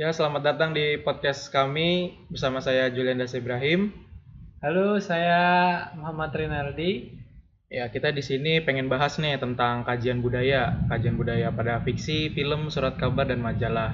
Ya, selamat datang di podcast kami bersama saya Julian Das Ibrahim. Halo, saya Muhammad Rinaldi. Ya, kita di sini pengen bahas nih tentang kajian budaya, kajian budaya pada fiksi, film, surat kabar dan majalah.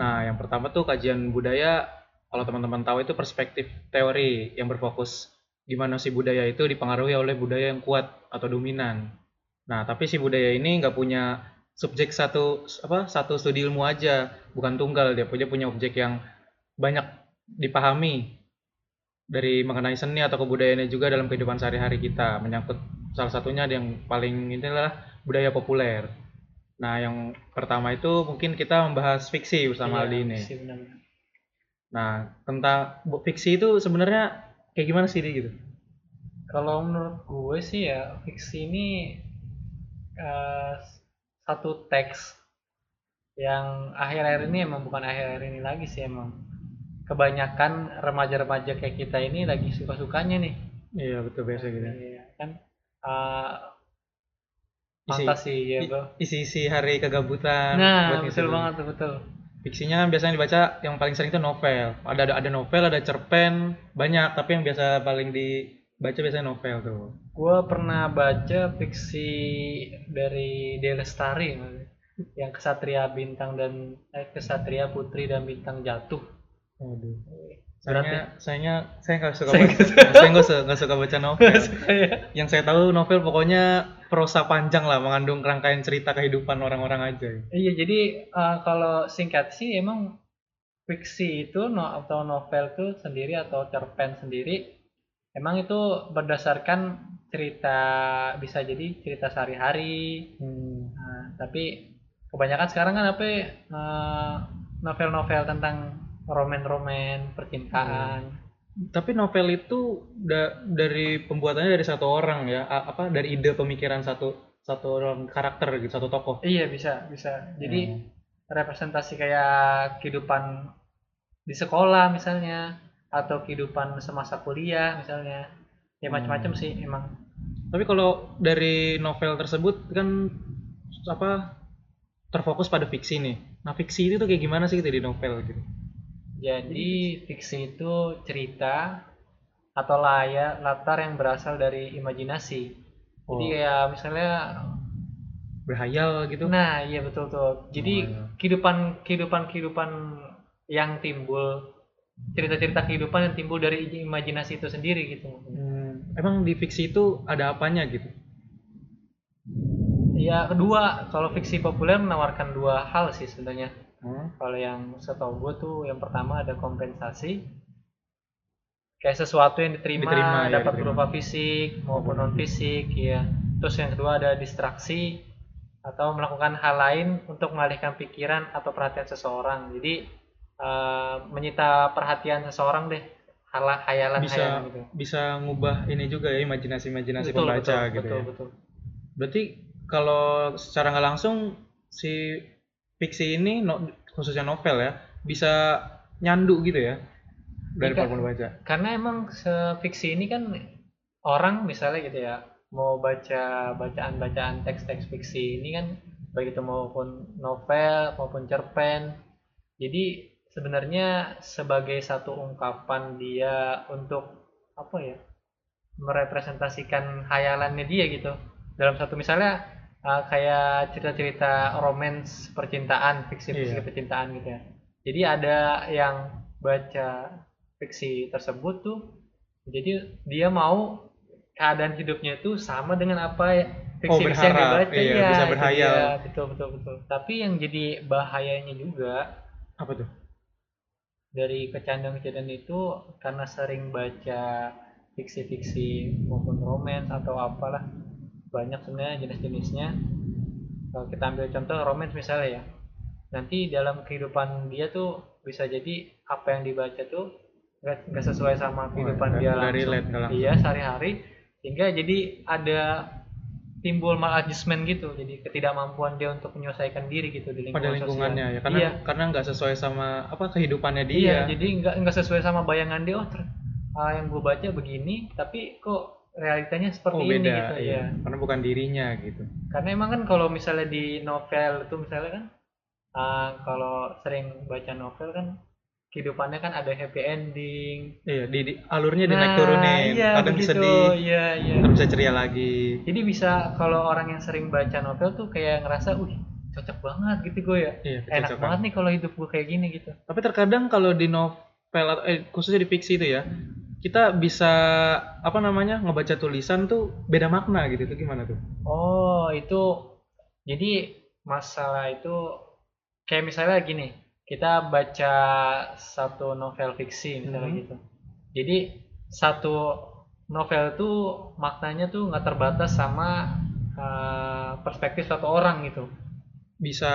Nah, yang pertama tuh kajian budaya, kalau teman-teman tahu itu perspektif teori yang berfokus gimana si budaya itu dipengaruhi oleh budaya yang kuat atau dominan. Nah, tapi si budaya ini nggak punya subjek satu apa satu studi ilmu aja, bukan tunggal dia punya punya objek yang banyak dipahami dari mengenai seni atau kebudayaannya juga dalam kehidupan sehari-hari kita menyangkut salah satunya yang paling ini adalah budaya populer. Nah, yang pertama itu mungkin kita membahas fiksi bersama Iya, Aldi ini. fiksi. Nah, tentang fiksi itu sebenarnya kayak gimana sih gitu? Kalau menurut gue sih ya fiksi ini eh, satu teks yang akhir-akhir ini emang bukan akhir-akhir ini lagi sih emang kebanyakan remaja-remaja kayak kita ini lagi suka-sukanya nih. Iya, betul biasa gitu. Iya kan eh, Isi- fantasi ya I- bro. Isi-isi hari kegabutan. Nah betul dulu. banget betul. Fiksinya biasanya dibaca yang paling sering itu novel. Ada ada, ada novel, ada cerpen, banyak. Tapi yang biasa paling dibaca biasanya novel tuh. Gue pernah baca fiksi dari Delestari yang kesatria bintang dan eh, kesatria putri dan bintang jatuh. Waduh. Sayangnya, ya? sayangnya saya nggak suka Saya baca. saya nggak suka, suka baca novel. Kayak yang saya tahu novel pokoknya prosa panjang lah, mengandung rangkaian cerita kehidupan orang-orang aja. iya jadi eh, kalau singkat sih emang fiksi itu no, atau novel itu sendiri atau cerpen sendiri emang itu berdasarkan cerita bisa jadi cerita sehari-hari Hmm. Nah, tapi kebanyakan sekarang kan apa ya, eh, novel-novel tentang roman-roman, percintaan. Tapi novel itu da- dari pembuatannya dari satu orang ya, A- apa dari ide pemikiran satu satu orang karakter gitu, satu tokoh. Iya, bisa, bisa. Jadi Hmm. representasi kayak kehidupan di sekolah misalnya atau kehidupan semasa kuliah misalnya. Ya macam-macam Hmm. sih emang. Tapi kalau dari novel tersebut kan apa terfokus pada fiksi nih. Nah fiksi itu tuh kayak gimana sih gitu di novel gitu? Jadi fiksi itu cerita atau layar latar yang berasal dari imajinasi. Jadi Oh. kayak misalnya Berhayal gitu? Nah, iya betul tuh. Jadi Oh, iya. kehidupan kehidupan kehidupan yang timbul cerita-cerita kehidupan yang timbul dari imajinasi itu sendiri gitu. Hmm, emang di fiksi itu ada apanya gitu? Ya kedua, kalau fiksi populer menawarkan dua hal sih sebenarnya. Hmm. Kalau yang setahu gue tuh yang pertama ada kompensasi. Kayak sesuatu yang diterima, Diterima, ya, dapat diterima. berupa fisik maupun non fisik ya. Terus yang kedua ada distraksi atau melakukan hal lain untuk mengalihkan pikiran atau perhatian seseorang. Jadi eh, menyita perhatian seseorang deh. Hal hayalan Bisa hayalan gitu. bisa ngubah ini juga ya imajinasi-imajinasi Betul, pembaca betul, gitu betul, ya. betul. Berarti kalau secara nggak langsung si fiksi ini no- khususnya novel ya bisa nyandu gitu ya dari Iya, para pembaca. karena emang se- fiksi ini kan orang misalnya gitu ya mau baca bacaan-bacaan teks-teks fiksi ini kan baik itu maupun novel maupun cerpen jadi sebenarnya sebagai satu ungkapan dia untuk apa ya merepresentasikan hayalannya dia gitu dalam satu misalnya uh, kayak cerita-cerita romance percintaan fiksi-fiksi Iya. percintaan gitu ya jadi ada yang baca fiksi tersebut tuh jadi dia mau keadaan hidupnya itu sama dengan apa ya fiksi-fiksi yang berharap, dibaca iya, Iya, bisa berhayal. dia. betul betul betul tapi yang jadi bahayanya juga Apa tuh? Dari kecandang-kecandang itu karena sering baca fiksi-fiksi maupun romance atau apalah banyak sebenarnya jenis-jenisnya. Kalau kita ambil contoh romance misalnya ya nanti dalam kehidupan dia tuh bisa jadi apa yang dibaca tuh nggak sesuai sama kehidupan nggak- dia langsung. relate, langsung. iya sehari-hari. Sehingga jadi ada timbul maladjustment gitu jadi ketidakmampuan dia untuk menyelesaikan diri gitu di lingkungan Pada sosial. lingkungannya ya karena iya karena nggak sesuai sama apa kehidupannya dia. Iya, jadi nggak nggak sesuai sama bayangan dia. Oh, ter- ah, yang gue baca begini, tapi kok realitanya seperti oh ini beda gitu iya. ya. Karena bukan dirinya gitu. Karena emang kan kalau misalnya di novel itu misalnya kan ah, kalau sering baca novel kan kehidupannya kan ada happy ending. Iya di, di alurnya dinaik Nah, turunin. iya, kadang begitu. sedih iya iya. kadang bisa ceria lagi. Jadi bisa kalau orang yang sering baca novel tuh kayak ngerasa wih cocok banget gitu gue ya. Iya enak kecocokan. banget nih kalau hidup gue kayak gini gitu. Tapi terkadang kalau di novel eh, khususnya di fiksi itu ya kita bisa apa namanya ngebaca tulisan tuh beda makna gitu. Itu gimana tuh? Oh, itu jadi masalah itu kayak misalnya gini, kita baca satu novel fiksi misalnya Mhm. gitu. Jadi satu novel itu maknanya tuh nggak terbatas sama uh, perspektif satu orang gitu. bisa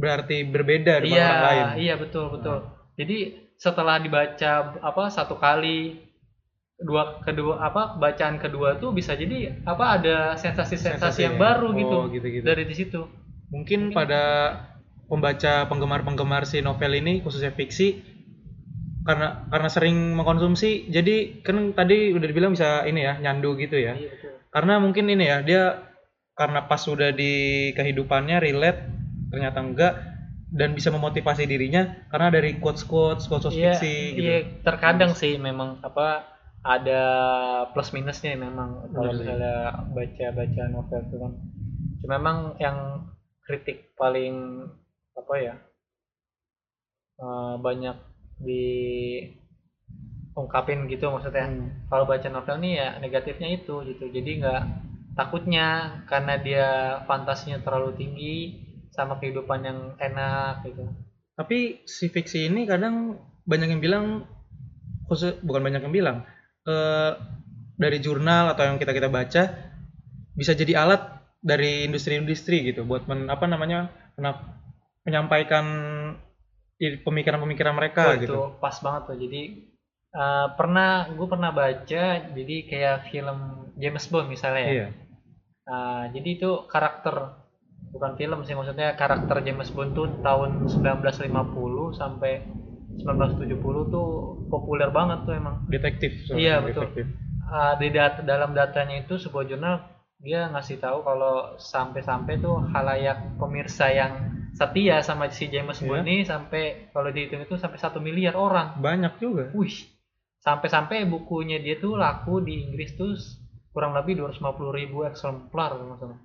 berarti berbeda dengan Iya, orang lain iya betul betul. Jadi setelah dibaca apa satu kali dua kedua apa bacaan kedua tuh bisa jadi apa ada sensasi-sensasi yang ya? baru gitu oh, gitu gitu dari di situ. mungkin pada pembaca penggemar-penggemar si novel ini khususnya fiksi karena karena sering mengkonsumsi jadi kan tadi udah dibilang bisa ini ya nyandu gitu ya Iya betul. karena mungkin ini ya dia karena pas sudah di kehidupannya relate ternyata enggak dan bisa memotivasi dirinya karena dari quotes quotes quotes Iya, fiksi gitu iya, terkadang sih memang apa ada plus minusnya memang kalau Benar sih. misalnya baca-baca novel itu kan. Cuma memang yang kritik paling apa ya eh, banyak diungkapin gitu maksudnya. Hmm. Kalau baca novel nih ya negatifnya itu gitu. Jadi nggak takutnya karena dia fantasinya terlalu tinggi sama kehidupan yang enak gitu. tapi si fiksi ini kadang banyak yang bilang khusus bukan banyak yang bilang eh, dari jurnal atau yang kita kita baca bisa jadi alat dari industri-industri gitu buat men, apa namanya menyampaikan pemikiran-pemikiran mereka Oh, gitu. itu pas banget tuh. Jadi eh, pernah gue pernah baca jadi kayak film James Bond misalnya ya. Iya. Eh, jadi itu karakter bukan film sih maksudnya karakter James Bond tuh tahun 1950 sampai 1970 tuh populer banget tuh emang. Detektif Iya, betul. detektif. Ah, di dat- dalam datanya itu sebuah jurnal dia ngasih tahu kalau sampai-sampai tuh halayak pemirsa yang setia sama si James Bond Iya. ini sampai kalau dihitung itu sampai satu miliar orang. Banyak juga. Wih, sampai-sampai bukunya dia tuh laku di Inggris tuh kurang lebih 250 ribu eksemplar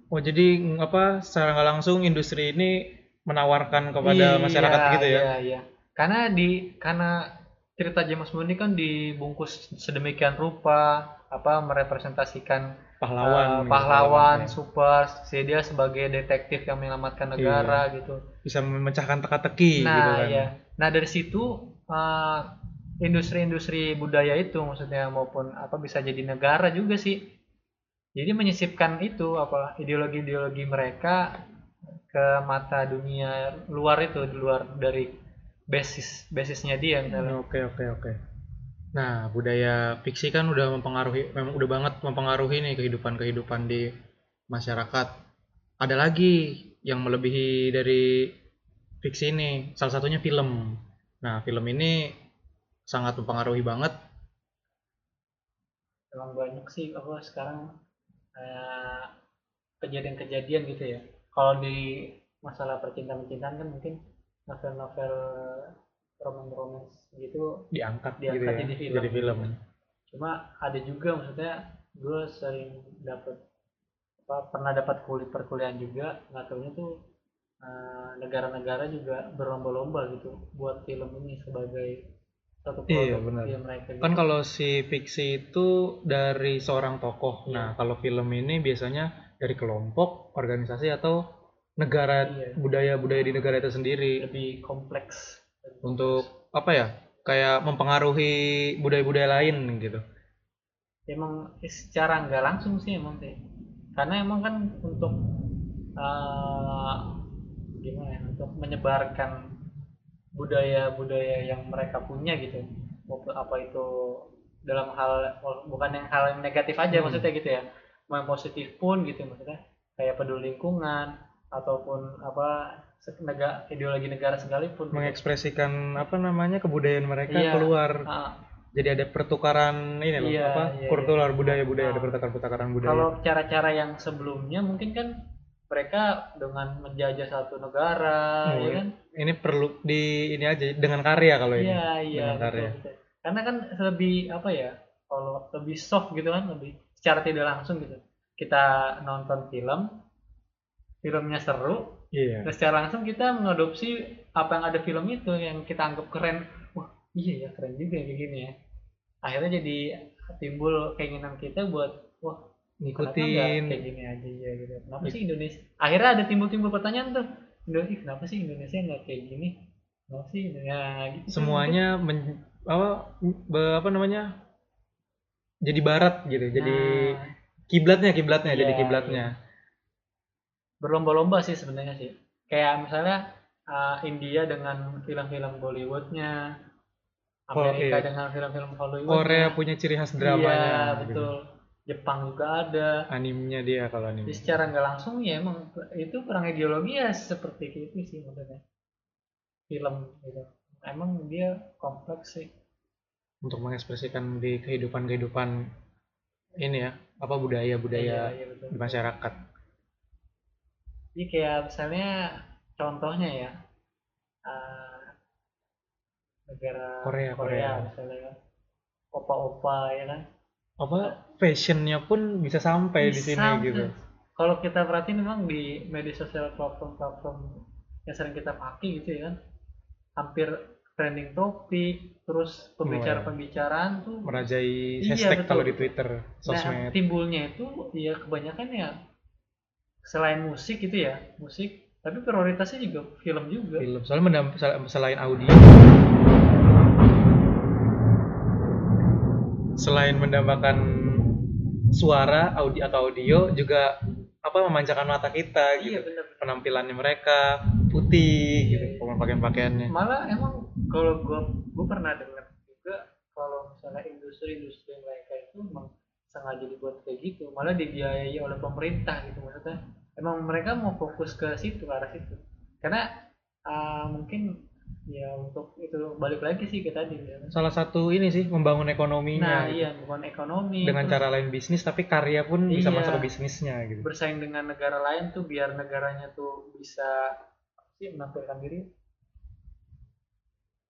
oh jadi apa secara nggak langsung industri ini menawarkan kepada Iya, masyarakat gitu ya? Iya, iya. Karena di karena cerita James Bond ini kan dibungkus sedemikian rupa apa merepresentasikan pahlawan gitu, pahlawan ya. super si dia sebagai detektif yang menyelamatkan negara gitu. bisa memecahkan teka-teki gitu Nah, kan ya. Nah, dari situ eh, industri-industri budaya itu maksudnya maupun apa bisa jadi negara juga sih. Jadi menyisipkan itu apa ideologi-ideologi mereka ke mata dunia luar itu di luar dari basis basisnya dia misalnya. Oke oke oke. Nah budaya fiksi kan udah mempengaruhi, memang udah banget mempengaruhi nih kehidupan kehidupan di masyarakat. Ada lagi yang melebihi dari fiksi ini, salah satunya film. Nah film ini sangat mempengaruhi banget. Emang banyak sih apa sekarang kejadian-kejadian gitu ya. Kalau di masalah percintaan-percintaan kan mungkin novel-novel romance-romance gitu diangkat, Diangkat gitu ya, jadi film. jadi film. cuma ada juga maksudnya gue sering dapat apa pernah dapat kulit perkuliahan juga nggak tahunya tuh eh, negara-negara juga berlomba-lomba gitu buat film ini sebagai satu Iya, produk benar. film mereka gitu. Kan kalau si fiksi itu dari seorang tokoh. Iya. Nah kalau film ini biasanya dari kelompok, organisasi atau negara Iya. budaya-budaya di negara itu sendiri. lebih kompleks untuk apa ya? Kayak mempengaruhi budaya-budaya lain gitu. Emang secara nggak langsung sih emang sih. Karena emang kan untuk eh, gimana ya untuk menyebarkan budaya-budaya yang mereka punya gitu. Apa itu dalam hal bukan yang hal yang negatif aja Hmm. maksudnya gitu ya. Mau yang positif pun gitu maksudnya. Kayak peduli lingkungan ataupun apa se- nega- ideologi negara sekalipun mengekspresikan apa namanya kebudayaan mereka Iya. keluar Ah, jadi ada pertukaran ini loh Iya, apa iya, kultural budaya-budaya ada Ah. pertukaran-pertukaran budaya Kalau cara-cara yang sebelumnya mungkin kan mereka dengan menjajah satu negara Oh, ya kan Ini perlu di ini aja dengan karya kalau ini. iya iya dengan karya. betul, betul. karena kan lebih apa ya kalau lebih soft gitu kan lebih secara tidak langsung gitu kita nonton film filmnya seru Iya. secara langsung kita mengadopsi apa yang ada film itu yang kita anggap keren. Wah iya ya keren juga kayak gini ya. Akhirnya jadi timbul keinginan kita buat wah Ngikutin kayak gini aja ya gitu. Kenapa sih Indonesia? Akhirnya ada timbul-timbul pertanyaan tuh. Indonesia kenapa sih Indonesia nggak kayak gini? Kenapa sih ya gitu semuanya men- apa apa namanya? Jadi barat gitu. Jadi Nah, kiblatnya kiblatnya jadi Iya, kiblatnya. Berlomba-lomba sih sebenarnya sih kayak misalnya uh, India dengan film-film Bollywoodnya Amerika iya. dengan film-film Hollywood Korea punya ciri khas dramanya. iya gitu. betul Jepang juga ada Animenya dia kalau anime. jadi secara nggak langsung ya emang itu perang ideologi ya seperti itu sih maksudnya film gitu emang dia kompleks sih Untuk mengekspresikan di kehidupan-kehidupan ini ya, apa budaya-budaya Iya, iya, betul. di masyarakat. Jadi kayak misalnya contohnya ya uh, negara Korea, Korea. misalnya kan. opa-opa ya kan Apa fashionnya pun bisa sampai di sini gitu. Kalau kita perhatiin memang di media sosial platform-platform yang sering kita pakai gitu ya kan hampir trending topik terus pembicara-pembicaraan tuh Merajai Iya, hashtag betul, kalau di. Twitter, Nah, sosmed. timbulnya itu ya kebanyakan ya selain musik gitu ya, musik, tapi prioritasnya juga film juga. film soalnya mendam- sel- selain audio selain mendambakan suara audio atau audio juga apa memanjakan mata kita Iya gitu benar. penampilannya mereka putih gitu Iya. pakaian pakaiannya Malah emang kalau gua gua pernah dengar juga kalau misalnya industri-industri mereka itu emang sengaja dibuat kayak gitu, malah dibiayai oleh pemerintah gitu maksudnya. Emang mereka mau fokus ke situ ke arah situ. Karena ah, mungkin ya untuk itu balik lagi sih ke tadi ya. salah satu ini sih membangun ekonominya Nah, gitu. iya, bukan ekonomi. dengan terus cara lain bisnis tapi karya pun bisa Iya. masuk ke bisnisnya gitu bersaing dengan negara lain tuh biar negaranya tuh bisa sih menampilkan diri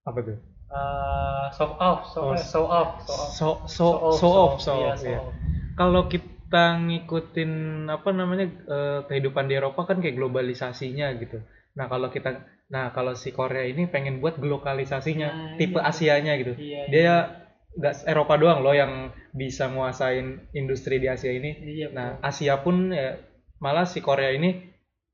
apa tuh Eh, show off, show, Oh, eh, show off, show off, so so so off so Iya, off show ya off. kalau kita ngikutin apa namanya eh, kehidupan di Eropa kan kayak globalisasinya gitu. Nah kalau kita, nah kalau si Korea ini pengen buat glokalisasinya, Nah, tipe iya. Asianya gitu. Iya, Dia nggak Eropa doang loh yang bisa nguasain industri di Asia ini. iya, Nah betul. Asia pun ya, malah si Korea ini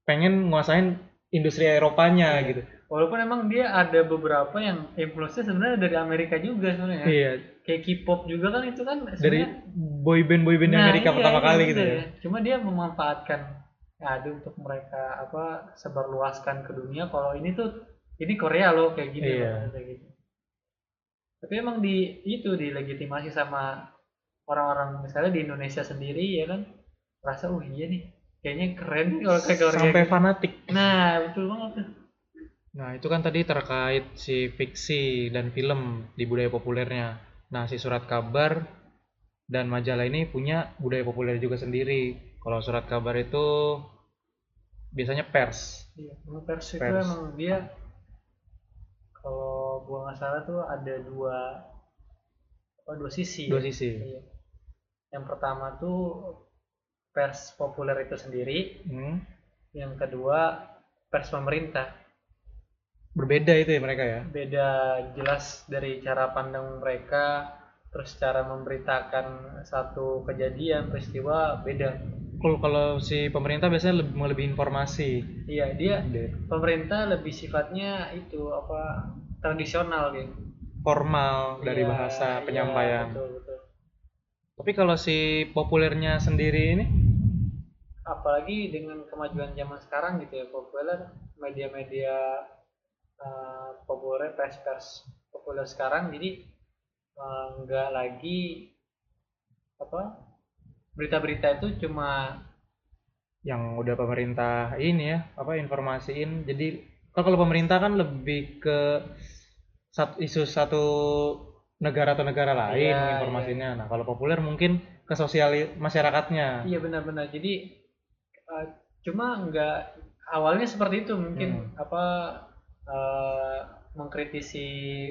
pengen nguasain industri Eropanya Iya. gitu. Walaupun emang dia ada beberapa yang influence sebenarnya dari Amerika juga sebenarnya. Iya. Kayak K-pop juga kan itu kan Dari sebenarnya boyband boyband Nah, Amerika iya, pertama iya, kali betul gitu ya. Cuma dia memanfaatkan ada untuk mereka apa sebarluaskan ke dunia kalau ini tuh ini Korea loh kayak gini Iya. loh, kayak gitu. Tapi emang di itu dilegitimasi sama orang-orang misalnya di Indonesia sendiri ya kan rasa oh iya nih kayaknya keren kalau kayak Korea Sampai gitu. fanatik. Nah, betul banget tuh. Nah, itu kan tadi terkait si fiksi dan film di budaya populernya. Nah, si surat kabar dan majalah ini punya budaya populer juga sendiri. Kalau surat kabar itu biasanya pers. Iya, emang pers itu Pers. emang dia kalau gua nggak salah tuh ada dua apa dua sisi. Dua ya. sisi. Iya. Yang pertama tuh pers populer itu sendiri, Hmm. yang kedua pers pemerintah. Berbeda itu ya mereka ya. Beda jelas dari cara pandang mereka, terus cara memberitakan satu kejadian peristiwa beda. Kalau kalau si pemerintah biasanya lebih mau lebih informasi. Iya, dia pemerintah lebih sifatnya itu apa tradisional gitu. formal dari Iya, bahasa iya, penyampaian. betul, betul. Tapi kalau si populernya sendiri ini apalagi dengan kemajuan zaman sekarang gitu ya populer media-media eh, populer pers-pers populer sekarang. Jadi eh, nggak lagi apa berita-berita itu cuma yang udah pemerintah ini ya apa informasiin. Jadi kalau pemerintah kan lebih ke satu isu satu negara atau negara lain Iya, informasinya. Nah kalau populer mungkin ke sosial masyarakatnya. Iya benar-benar. Jadi eh, cuma nggak awalnya seperti itu mungkin Hmm. apa eh, mengkritisi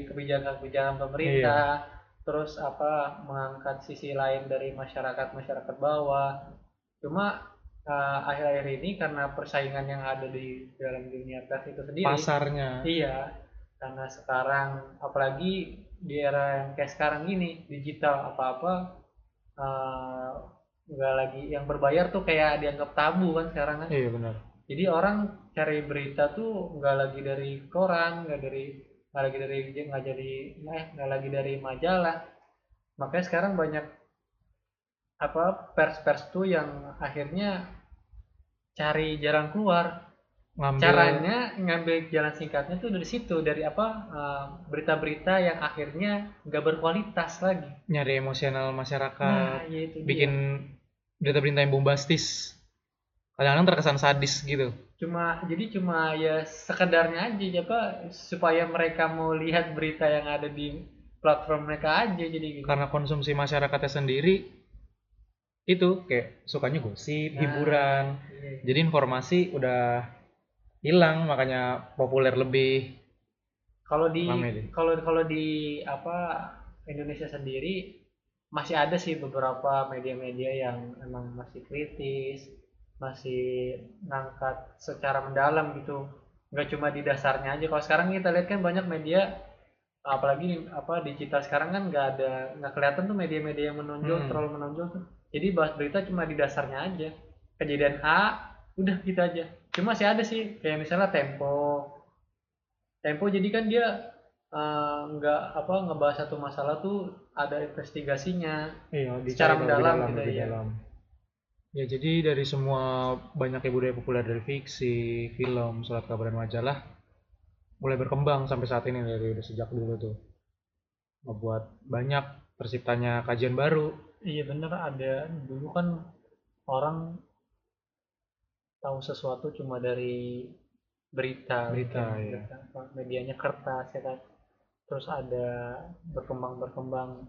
kebijakan-kebijakan pemerintah terus apa mengangkat sisi lain dari masyarakat masyarakat bawah. Cuma eh, akhir-akhir ini karena persaingan yang ada di dalam dunia pers itu sendiri pasarnya. Iya, karena sekarang apalagi di era yang kayak sekarang gini digital apa-apa eh, nggak lagi yang berbayar tuh kayak dianggap tabu kan sekarang kan. iya benar Jadi orang cari berita tuh nggak lagi dari koran, nggak dari nggak lagi dari nggak jadi eh nggak lagi dari majalah. Makanya sekarang banyak apa pers-pers tuh yang akhirnya cari jalan keluar ngambil caranya ngambil jalan singkatnya tuh dari situ dari apa eh, berita-berita yang akhirnya nggak berkualitas lagi nyari emosional masyarakat nah ya dia. bikin berita-berita yang bombastis kadang-kadang terkesan sadis gitu. Cuma jadi cuma ya sekedarnya aja apa supaya mereka mau lihat berita yang ada di platform mereka aja jadi gitu. Karena konsumsi masyarakatnya sendiri itu kayak sukanya gosip Nah, hiburan. iya. jadi informasi udah hilang makanya populer lebih. Kalau di kalau kalau di apa Indonesia sendiri masih ada sih beberapa media-media yang emang masih kritis masih ngangkat secara mendalam gitu. Nggak cuma di dasarnya aja. Kalau sekarang kita lihat kan banyak media apalagi apa digital sekarang kan nggak ada nggak kelihatan tuh media-media yang menonjol Hmm. terlalu menonjol tuh. Jadi bahas berita cuma di dasarnya aja. Kejadian A udah gitu aja. Cuma sih ada sih kayak misalnya Tempo. Tempo jadi kan dia eh, nggak apa ngebahas satu masalah tuh ada investigasinya. Iya Secara mendalam dalam, gitu, dalam. Ya jadi dari semua banyaknya budaya populer dari fiksi film surat kabar dan majalah mulai berkembang sampai saat ini dari udah sejak dulu tuh. Ngebuat banyak terciptanya kajian baru. Iya bener. Ada dulu kan orang tahu sesuatu cuma dari berita Berita, iya. Berita, medianya kertas ya kan? Terus ada berkembang berkembang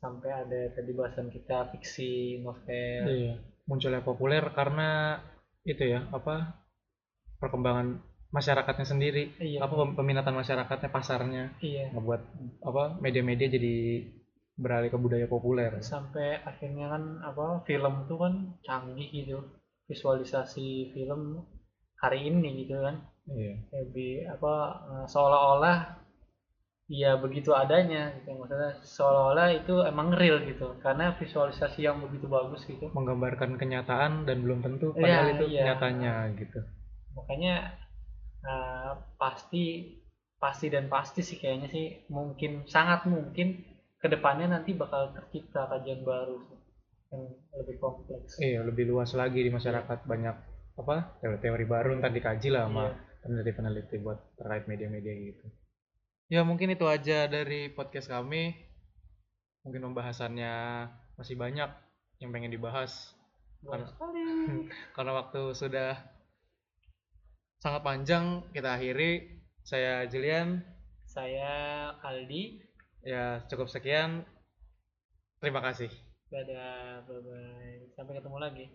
sampai ada tadi bahasan kita fiksi novel. Iya, munculnya populer karena itu ya apa perkembangan masyarakatnya sendiri, iya. Apa pem- peminatan masyarakatnya, pasarnya, iya. Ngebuat apa media-media jadi beralih ke budaya populer. sampai akhirnya kan apa film tuh kan canggih gitu. Visualisasi film hari ini gitu kan. Iya, lebih apa eh, seolah-olah ya begitu adanya gitu maksudnya seolah-olah itu emang real gitu karena visualisasi yang begitu bagus gitu menggambarkan kenyataan dan belum tentu Iya, padahal itu iya. nyatanya gitu. makanya eh, pasti pasti dan pasti sih kayaknya sih mungkin sangat mungkin ke depannya nanti bakal tercipta kajian baru yang lebih kompleks Iya, lebih luas lagi di masyarakat banyak apa teori-teori baru ntar dikaji lah sama Iya. peneliti-peneliti buat terkait media-media gitu. Ya mungkin itu aja dari podcast kami. Mungkin pembahasannya masih banyak yang pengen dibahas Boleh Karena- sekali karena waktu sudah sangat panjang kita akhiri. Saya Julian. saya Aldi Ya cukup sekian. Terima kasih. dadah bye bye sampai ketemu lagi